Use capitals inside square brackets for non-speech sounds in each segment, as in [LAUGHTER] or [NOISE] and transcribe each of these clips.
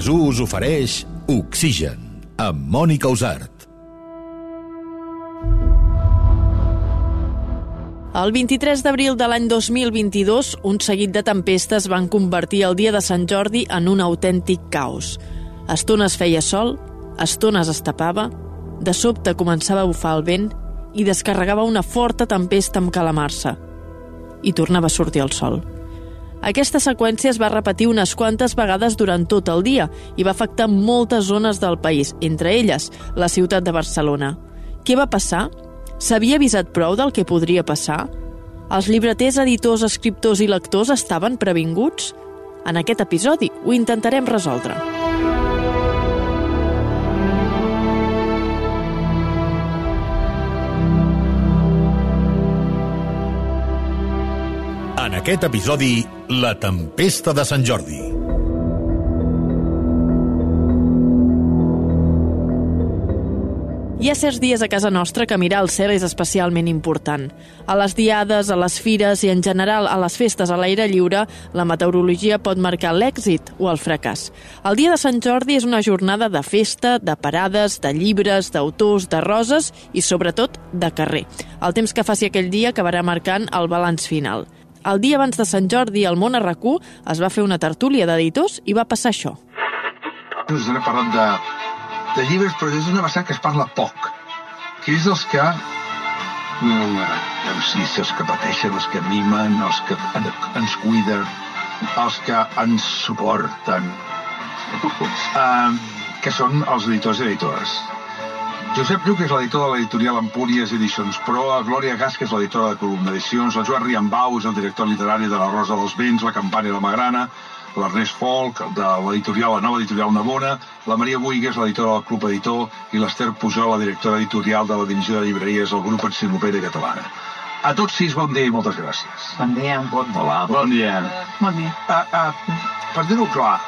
Més us ofereix Oxigen, amb Mònica Usart. El 23 d'abril de l'any 2022, un seguit de tempestes van convertir el dia de Sant Jordi en un autèntic caos. Estones feia sol, estones es tapava, de sobte començava a bufar el vent i descarregava una forta tempesta amb calamarsa. I tornava a sortir el sol. Aquesta seqüència es va repetir unes quantes vegades durant tot el dia i va afectar moltes zones del país, entre elles la ciutat de Barcelona. Què va passar? S'havia avisat prou del que podria passar? Els llibreters, editors, escriptors i lectors estaven previnguts? En aquest episodi ho intentarem resoldre. En aquest episodi, la tempesta de Sant Jordi. Hi ha certs dies a casa nostra que mirar el cel és especialment important. A les diades, a les fires i en general a les festes a l'aire lliure, la meteorologia pot marcar l'èxit o el fracàs. El dia de Sant Jordi és una jornada de festa, de parades, de llibres, d'autors, de roses i, sobretot, de carrer. El temps que faci aquell dia acabarà marcant el balanç final. El dia abans de Sant Jordi, al món RQ es va fer una tertúlia d'editors i va passar això. Us he parlat de, de llibres, però és una vessant que es parla poc, que és els que sé si els que pateixen, els que mimen, els que en- ens cuiden, els que ens suporten, uh, que són els editors i editores. Josep Lluc és l'editor de l'editorial Empúries Edicions Pro, a Glòria Gas, que és l'editora de Columna Edicions, el Joan Riambau és el director literari de La Rosa dels Vents, La Campanya i la Magrana, l'Ernest Folk, de l'editorial La Nova Editorial Navona, la Maria Buigues, l'editora del Club Editor, i l'Ester Pujol, la directora editorial de la Divisió de Llibreries del Grup Enciclopèdia Catalana. A tots sis, bon dia i moltes gràcies. Bon dia. Bon, hola, bon dia. Bon dia. Uh, uh, per dir-ho clar,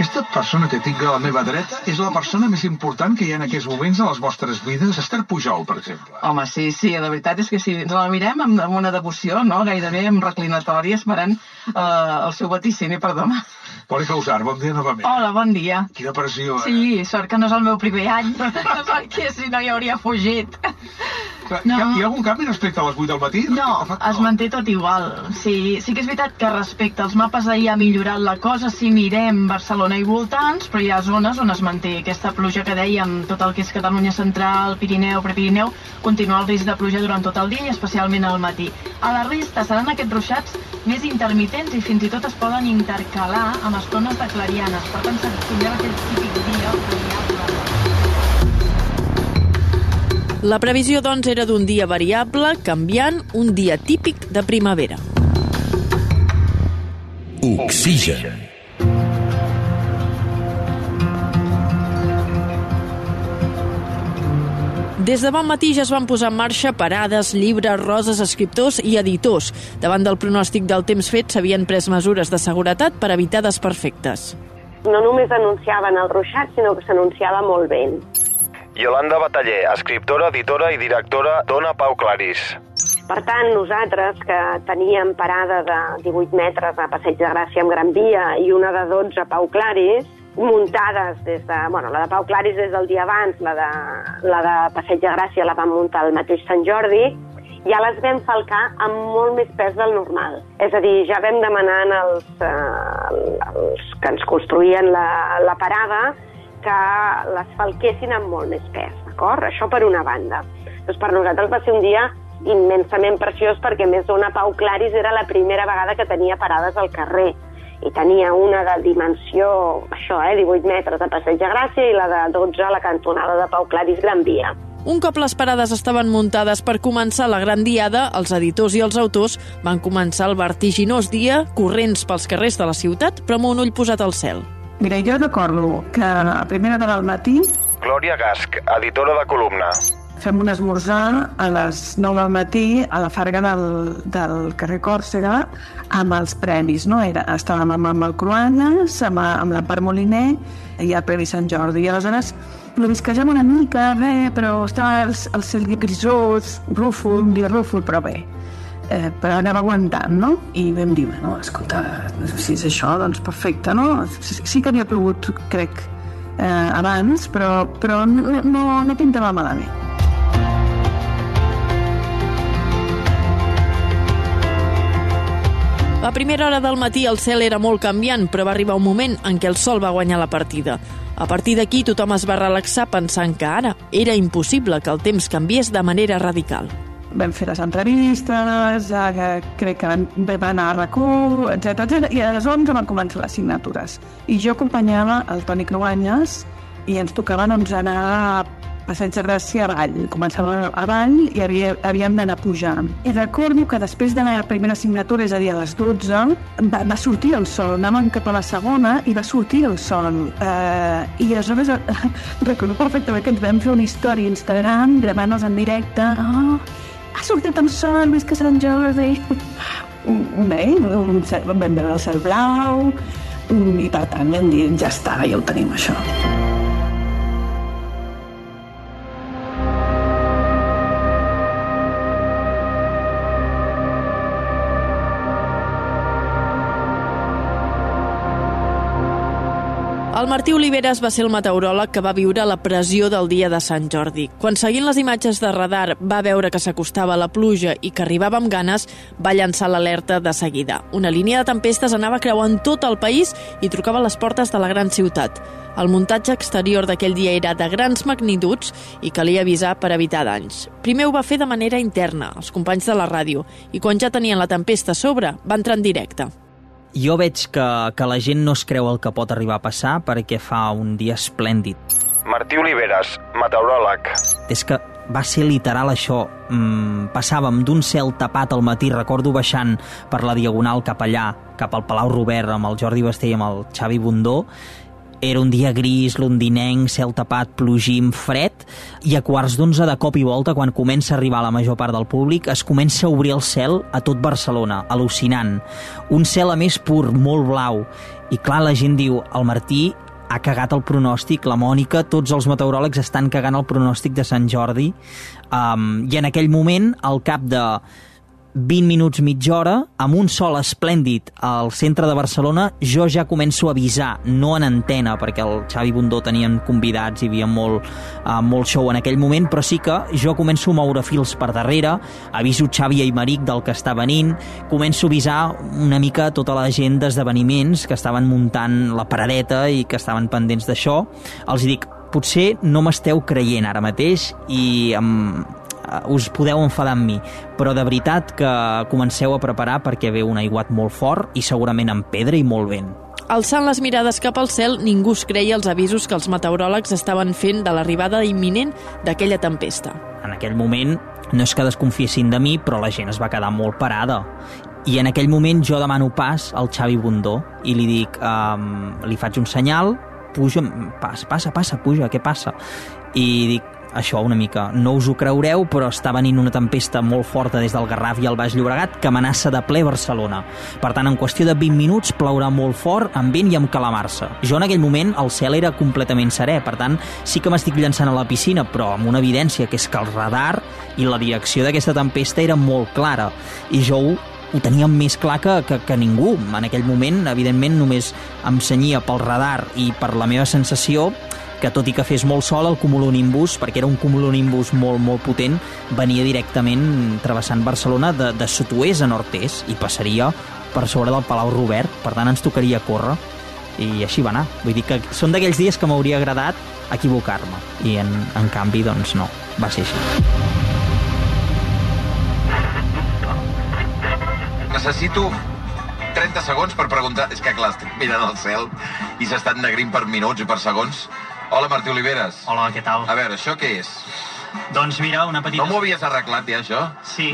aquesta persona que tinc a la meva dreta és la persona més important que hi ha en aquests moments a les vostres vides, Esther Pujol, per exemple. Home, sí, sí, la veritat és que si ens la mirem amb, una devoció, no? gairebé amb reclinatori, esperant eh, el seu vaticini, perdona. Mònica Usar, bon dia novament. Hola, bon dia. Quina pressió, eh? Sí, sort que no és el meu primer any, [LAUGHS] perquè si no hi hauria fugit. No. Hi, ha, hi ha algun canvi respecte a les 8 del matí? No, es manté tot igual. Sí, sí que és veritat que respecte als mapes d'ahir ha millorat la cosa si mirem Barcelona i voltants, però hi ha zones on es manté aquesta pluja que dèiem, tot el que és Catalunya Central, Pirineu, Prepirineu, continua el risc de pluja durant tot el dia i especialment al matí. A la resta seran aquests ruixats més intermitents i fins i tot es poden intercalar amb estones de clarianes. Per tant, tindrem aquest típic dia variable. La previsió, doncs, era d'un dia variable, canviant un dia típic de primavera. Oxigen. Des de bon matí ja es van posar en marxa parades, llibres, roses, escriptors i editors. Davant del pronòstic del temps fet s'havien pres mesures de seguretat per evitar desperfectes. No només anunciaven el ruixat, sinó que s'anunciava molt vent. Yolanda Bataller, escriptora, editora i directora d'Ona Pau Clarís. Per tant, nosaltres, que teníem parada de 18 metres a Passeig de Gràcia amb Gran Via i una de 12 a Pau Claris, muntades des de... Bueno, la de Pau Claris des del dia abans, la de, la de Passeig de Gràcia la vam muntar el mateix Sant Jordi, ja les vam falcar amb molt més pes del normal. És a dir, ja vam demanar als, eh, als que ens construïen la, la parada que les falquessin amb molt més pes, d'acord? Això per una banda. Doncs per nosaltres va ser un dia immensament preciós perquè més d'una Pau Claris era la primera vegada que tenia parades al carrer i tenia una de dimensió, això, eh, 18 metres de Passeig de Gràcia i la de 12 a la cantonada de Pau Claris Gran Via. Un cop les parades estaven muntades per començar la gran diada, els editors i els autors van començar el vertiginós dia corrents pels carrers de la ciutat, però amb un ull posat al cel. Mira, jo recordo que a primera hora del matí Glòria Gasc, editora de columna. fem un esmorzar a les 9 del matí a la farga del, del carrer Còrsega amb els premis, no? Era, estàvem amb, amb el Cruanes, amb, amb la Part Moliner i el Premi Sant Jordi. I aleshores plovisquejam una mica, bé, però estava el, el cel grisós, rúfol, un dia rúfol, però bé. eh, però anava aguantant, no? I vam dir, bueno, escolta, si és això, doncs perfecte, no? Sí, sí que havia plogut, crec, eh, abans, però, però no, no, no pintava malament. A primera hora del matí el cel era molt canviant, però va arribar un moment en què el sol va guanyar la partida. A partir d'aquí tothom es va relaxar pensant que ara era impossible que el temps canviés de manera radical. Vam fer les entrevistes, que crec que vam, anar a RAC1, etc i a les 11 van començar les signatures. I jo acompanyava el Toni Cruanyes i ens tocava doncs, anar Passeig de Gràcia avall. Començava avall i havia, havíem d'anar pujant. I recordo que després de la primera signatura, és a dir, a les 12, va, va sortir el sol. Anàvem cap a la segona i va sortir el sol. Uh, I aleshores [LAUGHS] recordo perfectament que ens vam fer una història a Instagram gravant-nos en directe. Oh, ha sortit el sol, visca Sant Jordi. Bé, vam veure el cel blau i per tant vam dir, ja està, ja ho tenim això. El Martí Oliveres va ser el meteoròleg que va viure la pressió del dia de Sant Jordi. Quan seguint les imatges de radar va veure que s'acostava la pluja i que arribava amb ganes, va llançar l'alerta de seguida. Una línia de tempestes anava creuant tot el país i trucava les portes de la gran ciutat. El muntatge exterior d'aquell dia era de grans magnituds i calia avisar per evitar danys. Primer ho va fer de manera interna, els companys de la ràdio, i quan ja tenien la tempesta a sobre, va entrar en directe. Jo veig que, que la gent no es creu el que pot arribar a passar perquè fa un dia esplèndid. Martí Oliveres, meteoròleg. És que va ser literal això. Mm, passàvem d'un cel tapat al matí, recordo baixant per la Diagonal cap allà, cap al Palau Robert, amb el Jordi Basté i amb el Xavi Bundó, era un dia gris, londinenc, cel tapat, plogim, fred, i a quarts d'onze de cop i volta, quan comença a arribar la major part del públic, es comença a obrir el cel a tot Barcelona, al·lucinant. Un cel a més pur, molt blau. I clar, la gent diu, el Martí ha cagat el pronòstic, la Mònica, tots els meteoròlegs estan cagant el pronòstic de Sant Jordi, um, i en aquell moment, al cap de 20 minuts, mitja hora, amb un sol esplèndid al centre de Barcelona, jo ja començo a avisar, no en antena, perquè el Xavi Bundó tenien convidats, hi havia molt, uh, molt show en aquell moment, però sí que jo començo a moure fils per darrere, aviso Xavi i Maric del que està venint, començo a avisar una mica tota la gent d'esdeveniments que estaven muntant la paradeta i que estaven pendents d'això. Els dic, potser no m'esteu creient ara mateix i eh, us podeu enfadar amb mi, però de veritat que comenceu a preparar perquè ve un aiguat molt fort i segurament amb pedra i molt vent. Alçant les mirades cap al cel, ningú es creia els avisos que els meteoròlegs estaven fent de l'arribada imminent d'aquella tempesta. En aquell moment no és que desconfiessin de mi, però la gent es va quedar molt parada. I en aquell moment jo demano pas al Xavi Bundó i li dic, um, li faig un senyal, puja, passa, passa, passa, puja, què passa? I dic, això una mica, no us ho creureu, però està venint una tempesta molt forta des del Garraf i el Baix Llobregat que amenaça de ple Barcelona. Per tant, en qüestió de 20 minuts plourà molt fort, amb vent i amb calamarsa. Jo en aquell moment el cel era completament serè, per tant, sí que m'estic llançant a la piscina, però amb una evidència, que és que el radar i la direcció d'aquesta tempesta era molt clara. I jo ho ho teníem més clar que, que, que ningú. En aquell moment, evidentment, només em senyia pel radar i per la meva sensació que tot i que fes molt sol, el cumulonimbus, perquè era un cumulonimbus molt, molt potent, venia directament travessant Barcelona de, de sud-oest a nord-est i passaria per sobre del Palau Robert, per tant ens tocaria córrer i així va anar. Vull dir que són d'aquells dies que m'hauria agradat equivocar-me i en, en canvi, doncs no, va ser així. Necessito 30 segons per preguntar... És que clar, estic mirant al cel i s'estan negrint per minuts i per segons. Hola, Martí Oliveres. Hola, què tal? A veure, això què és? Doncs mira, una petita... No m'ho havies arreglat, ja, això? Sí,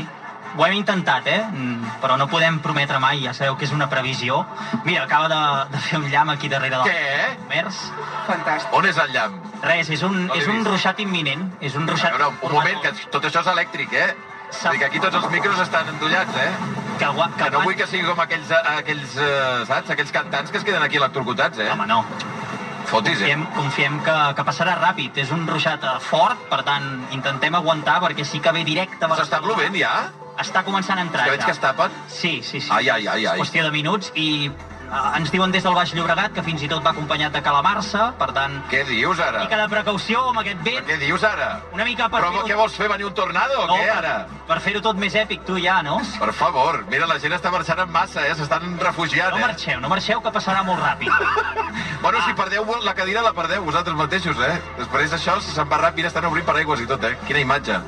ho hem intentat, eh? Mm, Però no podem prometre mai, ja sabeu que és una previsió. Mira, acaba de, de fer un llamp aquí darrere del... Què? Mers. Fantàstic. On és el llamp? Res, és un, No és un ruixat imminent. És un ruixat... A veure, un moment, que tot això és elèctric, eh? Vull dir que aquí tots els micros estan endollats, eh? Que, agua, Que no vull que sigui com aquells, aquells eh, saps? Aquells cantants que es queden aquí electrocutats, eh? Home, no. Fotis, eh? Confiem, confiem que, que passarà ràpid. És un ruixat eh, fort, per tant, intentem aguantar perquè sí que ve directe... a S'està Barcelona. plovent ja? està començant a entrar. Que veig ja. que es tapen? Sí, sí, sí. Ai, ai, ai, ai. És qüestió de minuts i ens diuen des del Baix Llobregat que fins i tot va acompanyat de calamarsa, per tant... Què dius, ara? Una mica de precaució amb aquest vent. Què dius, ara? Una mica per Però què vols fer, venir un tornado o No, què, per- ara? Per fer-ho tot més èpic, tu ja, no? [LAUGHS] Per favor, mira, la gent està marxant en massa, eh? S'estan refugiant, No eh? marxeu, no marxeu, que passarà molt ràpid. [LAUGHS] Bueno, si perdeu la cadira, la perdeu vosaltres mateixos, eh? Després d'això, si se'n va ràpid, estan obrint paraigües i tot, eh? Quina imatge.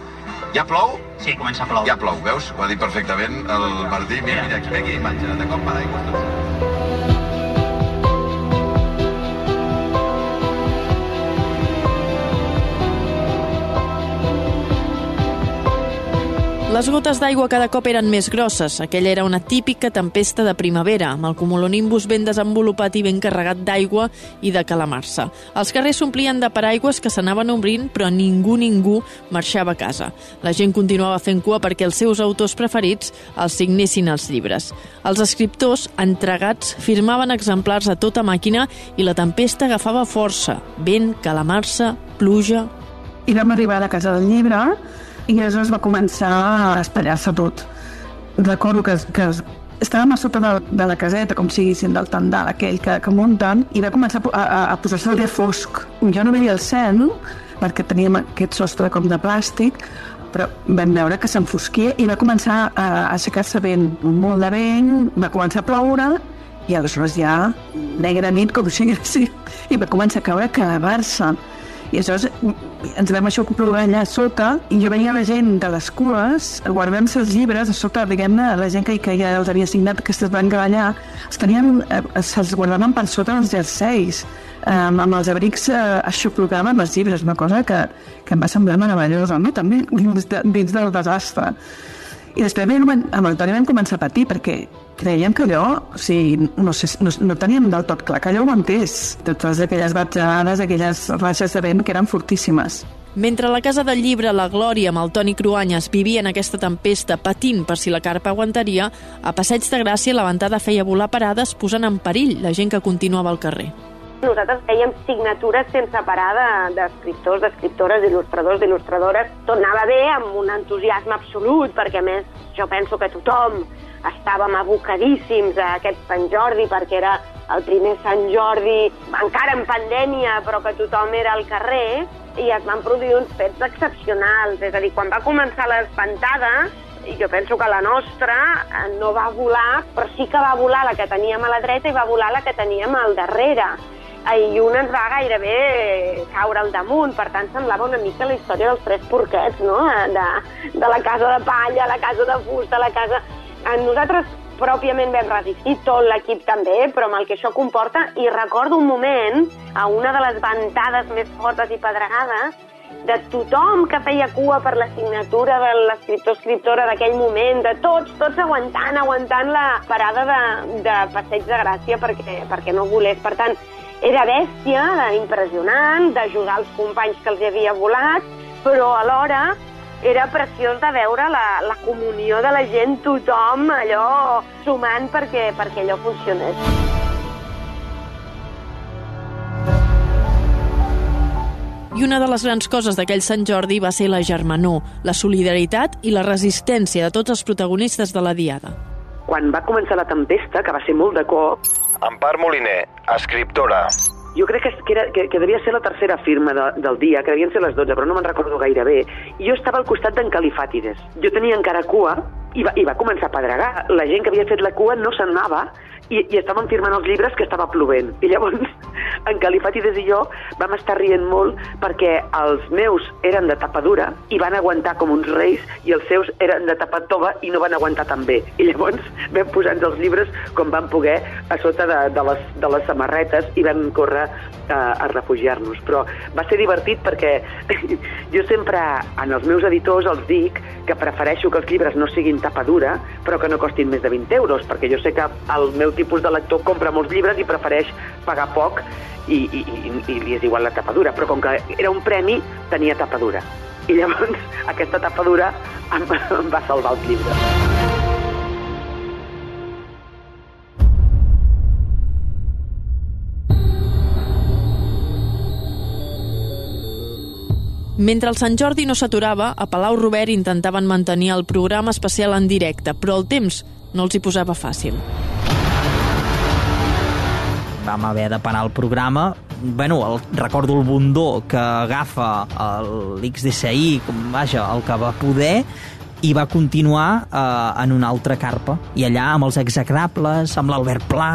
Ja plou? Sí, comença a ploure. Ja plou, veus? Ho ha dit perfectament el Martí. Mira, mira, mira quina imatge, de cop paraigües. Les gotes d'aigua cada cop eren més grosses. Aquella era una típica tempesta de primavera, amb el cumulonimbus ben desenvolupat i ben carregat d'aigua i de calamarsa. Els carrers s'omplien de paraigües que s'anaven obrint, però ningú, ningú marxava a casa. La gent continuava fent cua perquè els seus autors preferits els signessin els llibres. Els escriptors, entregats, firmaven exemplars a tota màquina i la tempesta agafava força. Vent, calamarsa, pluja... I vam arribar a la casa del llibre i aleshores va començar a espatllar-se tot. Recordo que, que estàvem a sota de, de la caseta, com si diguéssim, del tendal aquell que, que munten, i va començar a, a, a posar-se el dia fosc. Jo no veia el cel, perquè teníem aquest sostre com de plàstic, però vam veure que s'enfosquia i va començar a, aixecar-se vent, molt de vent, va començar a ploure, i aleshores ja, negra nit, com si diguéssim, i va començar a caure a cavar-se. I aleshores ens vam això comprovar allà sota i jo veia la gent de les cues guardant-se els llibres a sota, diguem-ne, la gent que, que ja els havia signat que es van quedar allà, els tenien, eh, se'ls guardaven per sota dels jerseis um, amb els abrics eh, aixoplugaven els llibres, una cosa que, que em va semblar meravellosa, no? també dins, de, dins del desastre. I després vam, amb el Toni vam començar a patir perquè creiem que allò, o sigui, no, sé, no, no teníem del tot clar que allò ho aguantés. Totes aquelles batzegades, aquelles ratxes de vent que eren fortíssimes. Mentre la casa del llibre la Glòria amb el Toni Cruanyes vivien aquesta tempesta patint per si la carpa aguantaria, a Passeig de Gràcia la ventada feia volar parades posant en perill la gent que continuava al carrer. Nosaltres fèiem signatures sense parar de- d'escriptors, d'escriptores, d'il·lustradors, d'il·lustradores. Tot anava bé, amb un entusiasme absolut, perquè més jo penso que tothom estàvem abocadíssims a aquest Sant Jordi, perquè era el primer Sant Jordi, encara en pandèmia, però que tothom era al carrer, i es van produir uns fets excepcionals. És a dir, quan va començar l'espantada, i jo penso que la nostra eh, no va volar, però sí que va volar la que teníem a la dreta i va volar la que teníem al darrere. I una ens va gairebé caure al damunt, per tant semblava una mica la història dels tres porquets, no? De, de la casa de palla, la casa de fusta, la casa... Eh, Nosaltres pròpiament vam resistir, tot l'equip també, però amb el que això comporta, i recordo un moment, a una de les ventades més fortes i pedregades, de tothom que feia cua per la signatura de l'escriptor-escriptora d'aquell moment, de tots, tots aguantant, aguantant la parada de, de Passeig de Gràcia perquè, perquè no volés. Per tant, era bèstia, impressionant, d'ajudar els companys que els havia volat, però alhora era preciós de veure la, la comunió de la gent, tothom allò sumant perquè, perquè allò funcionés. I una de les grans coses d'aquell Sant Jordi va ser la germanor, la solidaritat i la resistència de tots els protagonistes de la Diada. Quan va començar la tempesta, que va ser molt de cop, Empar Moliner, escriptora. Jo crec que, que, era, que, que devia ser la tercera firma de, del dia, que devien ser les 12, però no me'n recordo gaire bé. I jo estava al costat d'en Califàtides. Jo tenia encara cua i va, i va començar a pedregar. La gent que havia fet la cua no se'n anava i, i estaven firmant els llibres que estava plovent. I llavors en Califàtides i jo vam estar rient molt perquè els meus eren de tapadura i van aguantar com uns reis i els seus eren de tapat tova i no van aguantar tan bé. I llavors vam posar-nos els llibres com vam poder a sota de, de, les, de les samarretes i vam córrer a, a refugiar-nos. Però va ser divertit perquè [LAUGHS] jo sempre en els meus editors els dic que prefereixo que els llibres no siguin tapadura però que no costin més de 20 euros perquè jo sé que el meu tipus de lector compra molts llibres i prefereix pagar poc i, i, i, i li és igual la tapadura, però com que era un premi, tenia tapadura. I llavors [LAUGHS] aquesta tapadura em, em va salvar els llibres. Mentre el Sant Jordi no s'aturava, a Palau Robert intentaven mantenir el programa especial en directe, però el temps no els hi posava fàcil. Vam haver de parar el programa bueno, el, recordo el bundó que agafa l'XDCI, com vaja, el que va poder, i va continuar eh, en una altra carpa. I allà, amb els execrables, amb l'Albert Pla,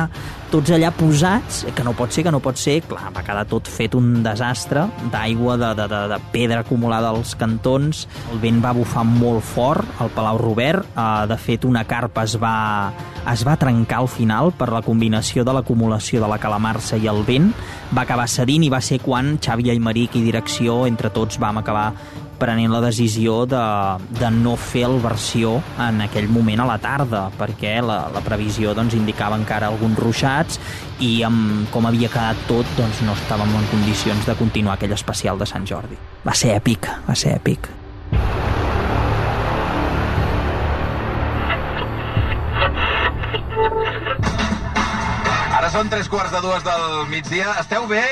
tots allà posats, que no pot ser, que no pot ser, clar, va quedar tot fet un desastre d'aigua, de, de, de, de pedra acumulada als cantons, el vent va bufar molt fort al Palau Robert, eh, de fet una carpa es va, es va trencar al final per la combinació de l'acumulació de la calamarsa i el vent, va acabar cedint i va ser quan Xavi Aymeric i direcció, entre tots vam acabar prenent la decisió de, de no fer el versió en aquell moment a la tarda, perquè la, la previsió doncs, indicava encara alguns ruixats i amb com havia quedat tot doncs, no estàvem en condicions de continuar aquell especial de Sant Jordi. Va ser èpic, va ser èpic. Ara són tres quarts de dues del migdia. Esteu bé?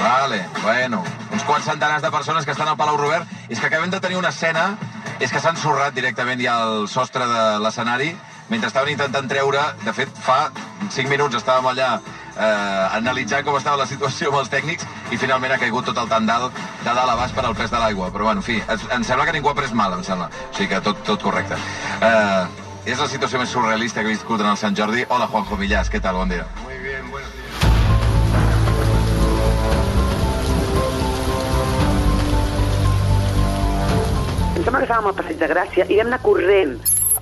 Vale, bueno. Uns quants centenars de persones que estan al Palau Robert. És que acabem de tenir una escena, és que s'han sorrat directament ja al sostre de l'escenari, mentre estaven intentant treure... De fet, fa 5 minuts estàvem allà eh, analitzant com estava la situació amb els tècnics i finalment ha caigut tot el tandal de dalt a baix per al pes de l'aigua. Però, bueno, en fi, em sembla que ningú ha pres mal, em sembla. O sigui que tot, tot correcte. Eh, és la situació més surrealista que he viscut en el Sant Jordi. Hola, Juanjo Millás, què tal? Bon dia. Sembla que estàvem al Passeig de Gràcia i vam anar corrent.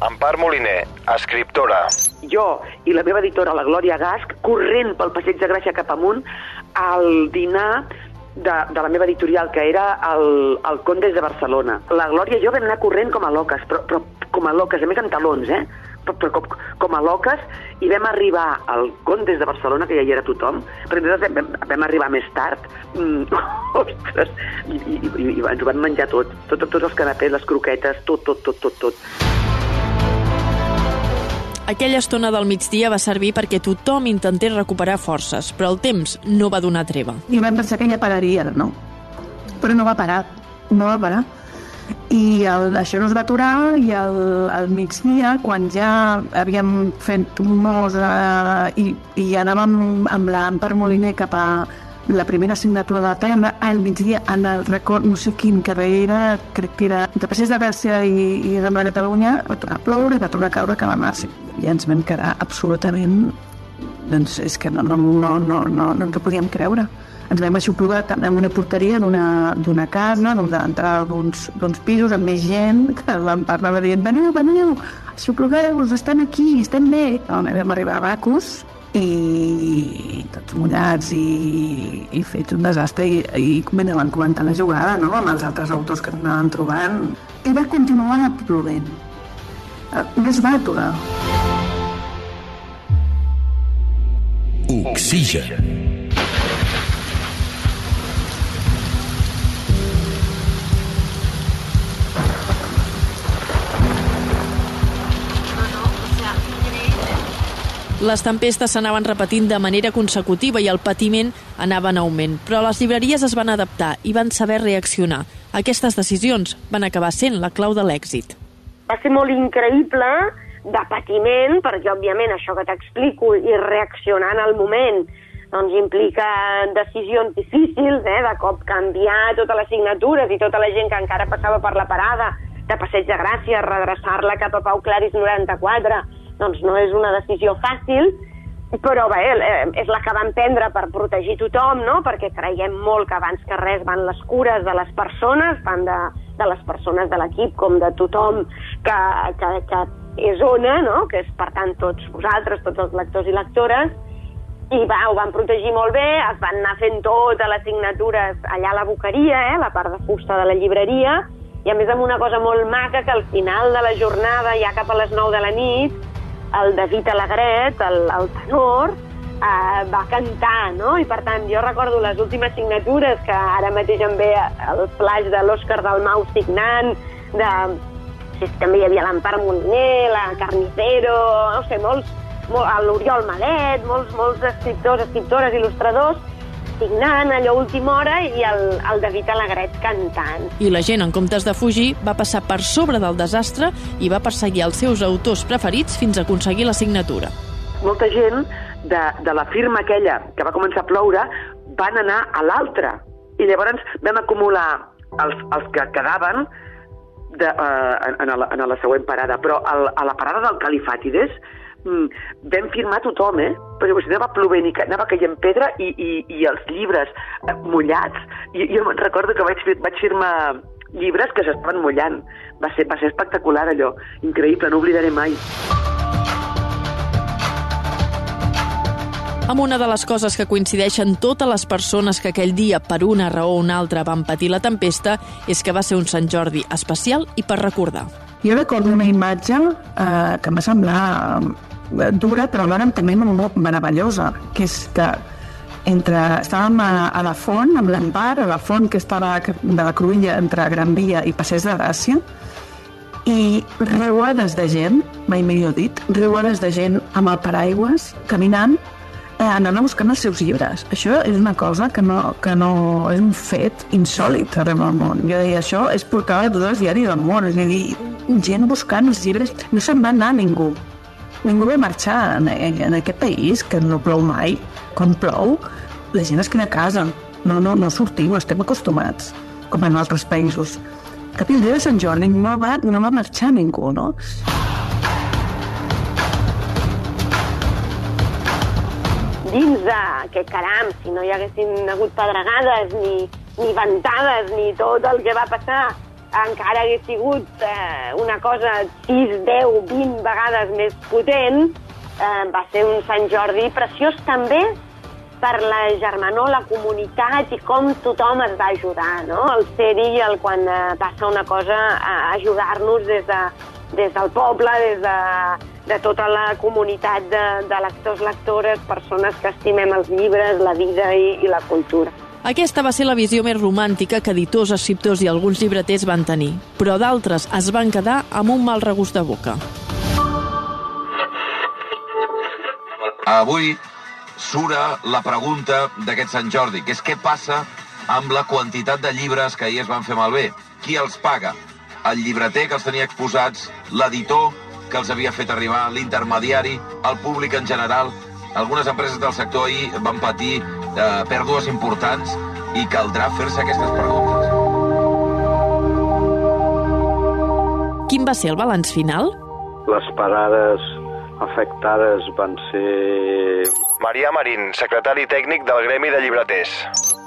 Empar Moliner, escriptora. Jo i la meva editora, la Glòria Gasc, corrent pel Passeig de Gràcia cap amunt al dinar de, de la meva editorial, que era el, el Condes de Barcelona. La Glòria i jo vam anar corrent com a loques, però, però com a loques, a més amb talons, eh? Com, com a loques, i vam arribar al Condes de Barcelona, que ja hi era tothom, però nosaltres vam, vam arribar més tard, mm, [LAUGHS] ostres, i, i, i, i ens ho vam menjar tot, tot, tot, tots els canapés, les croquetes, tot, tot, tot, tot, tot. Aquella estona del migdia va servir perquè tothom intentés recuperar forces, però el temps no va donar treva. I vam pensar que ja pararia, no? Però no va parar, no va parar. I el, això no es va aturar i al, al migdia, quan ja havíem fet mos eh, i, i anàvem amb l'Ampar Moliner cap a la primera assignatura de la tarda, al migdia, en el record, no sé quin carrer era, crec que era de Passeig de Gràcia i, i de la Catalunya, va tornar a ploure, va tornar a caure que la massa. I ens vam quedar absolutament... Doncs és que no, no, no, no, no, no ens ho podíem creure ens vam aixoplugar en una porteria d'una casa, d'entrar d'uns pisos amb més gent, que l'Empar anava dient, veniu, veniu, aixoplugueu-vos, estan aquí, estem bé. No, vam arribar a Bacus i tots mullats i, i fets un desastre i, i ben van comentar la jugada no? amb els altres autors que anaven trobant i va continuar plovent no es va aturar Oxigen. Les tempestes s'anaven repetint de manera consecutiva i el patiment anava en augment, però les llibreries es van adaptar i van saber reaccionar. Aquestes decisions van acabar sent la clau de l'èxit. Va ser molt increïble de patiment, perquè òbviament això que t'explico i reaccionar en el moment doncs implica decisions difícils, eh? de cop canviar totes les signatures i tota la gent que encara passava per la parada de Passeig de Gràcia, redreçar-la cap a Pau Claris 94, doncs no és una decisió fàcil, però bé, eh, és la que vam prendre per protegir tothom, no? perquè creiem molt que abans que res van les cures de les persones, tant de, de les persones de l'equip com de tothom que, que, que és ona, no? que és per tant tots vosaltres, tots els lectors i lectores, i va, ho van protegir molt bé, es van anar fent totes les signatures allà a la boqueria, eh, la part de fusta de la llibreria, i a més amb una cosa molt maca que al final de la jornada, ja cap a les 9 de la nit, el David Alegret, el, el tenor, eh, va cantar, no? I per tant, jo recordo les últimes signatures que ara mateix em ve el flash de l'Òscar Dalmau signant, de... També hi havia l'Empar Moliner, la Carnicero, no sé, molts, molt, l'Oriol Malet, molts, molts escriptors, escriptores, il·lustradors, signant allò a última hora i el, el David Alegret cantant. I la gent, en comptes de fugir, va passar per sobre del desastre i va perseguir els seus autors preferits fins a aconseguir la signatura. Molta gent de, de la firma aquella que va començar a ploure van anar a l'altra. I llavors vam acumular els, els que quedaven de, uh, en, en, la, en la següent parada, però el, a la parada del Califàtides mm, vam firmar tothom, eh? Perquè si anava plovent i anava caient pedra i, i, i els llibres eh, mullats. I jo me'n recordo que vaig, vaig firmar llibres que s'estaven mullant. Va ser, va ser espectacular allò, increïble, no oblidaré mai. Amb una de les coses que coincideixen totes les persones que aquell dia, per una raó o una altra, van patir la tempesta, és que va ser un Sant Jordi especial i per recordar. Jo recordo una imatge eh, que em va semblar dura, però alhora també molt meravellosa, que és que entre, estàvem a, a la font, amb l'empar, a la font que estava de la Cruïlla entre Gran Via i Passers de Gràcia, i reuades de gent, mai millor dit, reuades de gent amb el paraigües, caminant, eh, anant a buscar els seus llibres. Això és una cosa que no, que no és un fet insòlit arreu del món. Jo deia, això és portada de tot el diari del món. És a dir, gent buscant els llibres, no se'n va anar ningú. Ningú va marxar en, en aquest país, que no plou mai. Quan plou, la gent es queda a casa. No, no, no sortim, estem acostumats, com en altres països. Cap el dia de Sant Jordi no va, no va marxar ningú, no? dins de que, caram, si no hi haguessin hagut pedregades ni, ni ventades ni tot el que va passar, encara hagués sigut eh, una cosa 6, 10, 20 vegades més potent, eh, va ser un Sant Jordi preciós també per la germanor, la comunitat i com tothom es va ajudar, no? El ser-hi, el quan eh, passa una cosa, a ajudar-nos des, de, des del poble, des de, de tota la comunitat de, de lectors, lectores, persones que estimem els llibres, la vida i, i la cultura. Aquesta va ser la visió més romàntica que editors, escriptors i alguns llibreters van tenir, però d'altres es van quedar amb un mal regust de boca. Avui sura la pregunta d'aquest Sant Jordi, que és què passa amb la quantitat de llibres que ahir es van fer malbé? Qui els paga? El llibreter que els tenia exposats, l'editor que els havia fet arribar, l'intermediari, el públic en general. Algunes empreses del sector ahir van patir eh, pèrdues importants i caldrà fer-se aquestes preguntes. Quin va ser el balanç final? Les parades afectades van ser... Marià Marín, secretari tècnic del Gremi de Llibreters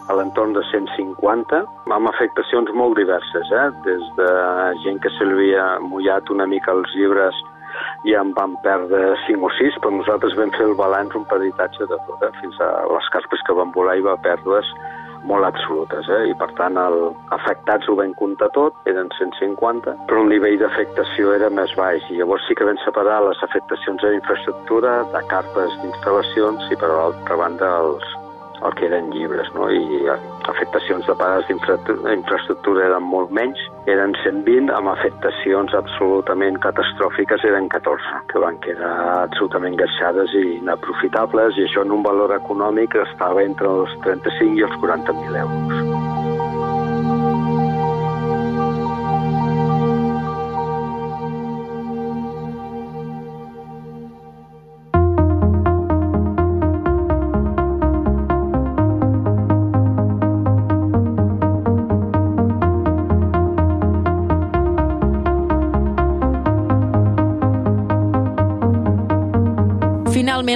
a l'entorn de 150, amb afectacions molt diverses, eh? des de gent que se li havia mullat una mica els llibres i en vam perdre 5 o 6, però nosaltres vam fer el balanç un peritatge de tot, eh? fins a les carpes que van volar i va perdre's molt absolutes, eh? i per tant el, afectats ho vam comptar tot, eren 150, però el nivell d'afectació era més baix, i llavors sí que vam separar les afectacions a infraestructura, de carpes d'instal·lacions, i per l'altra banda els, el que eren llibres, no? i afectacions de parades d'infraestructura eren molt menys, eren 120, amb afectacions absolutament catastròfiques eren 14, que van quedar absolutament engaixades i inaprofitables, i això en un valor econòmic estava entre els 35 i els 40.000 euros.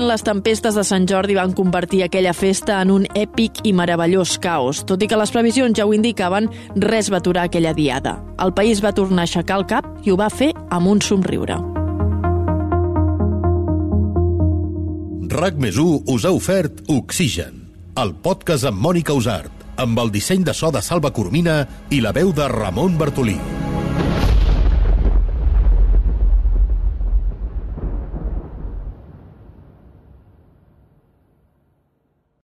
Les tempestes de Sant Jordi van convertir aquella festa en un èpic i meravellós caos. Tot i que les previsions ja ho indicaven, res va aturar aquella diada. El país va tornar a aixecar el cap i ho va fer amb un somriure. RAC més us ha ofert Oxigen, el podcast amb Mònica Usart, amb el disseny de so de Salva Cormina i la veu de Ramon Bartolí.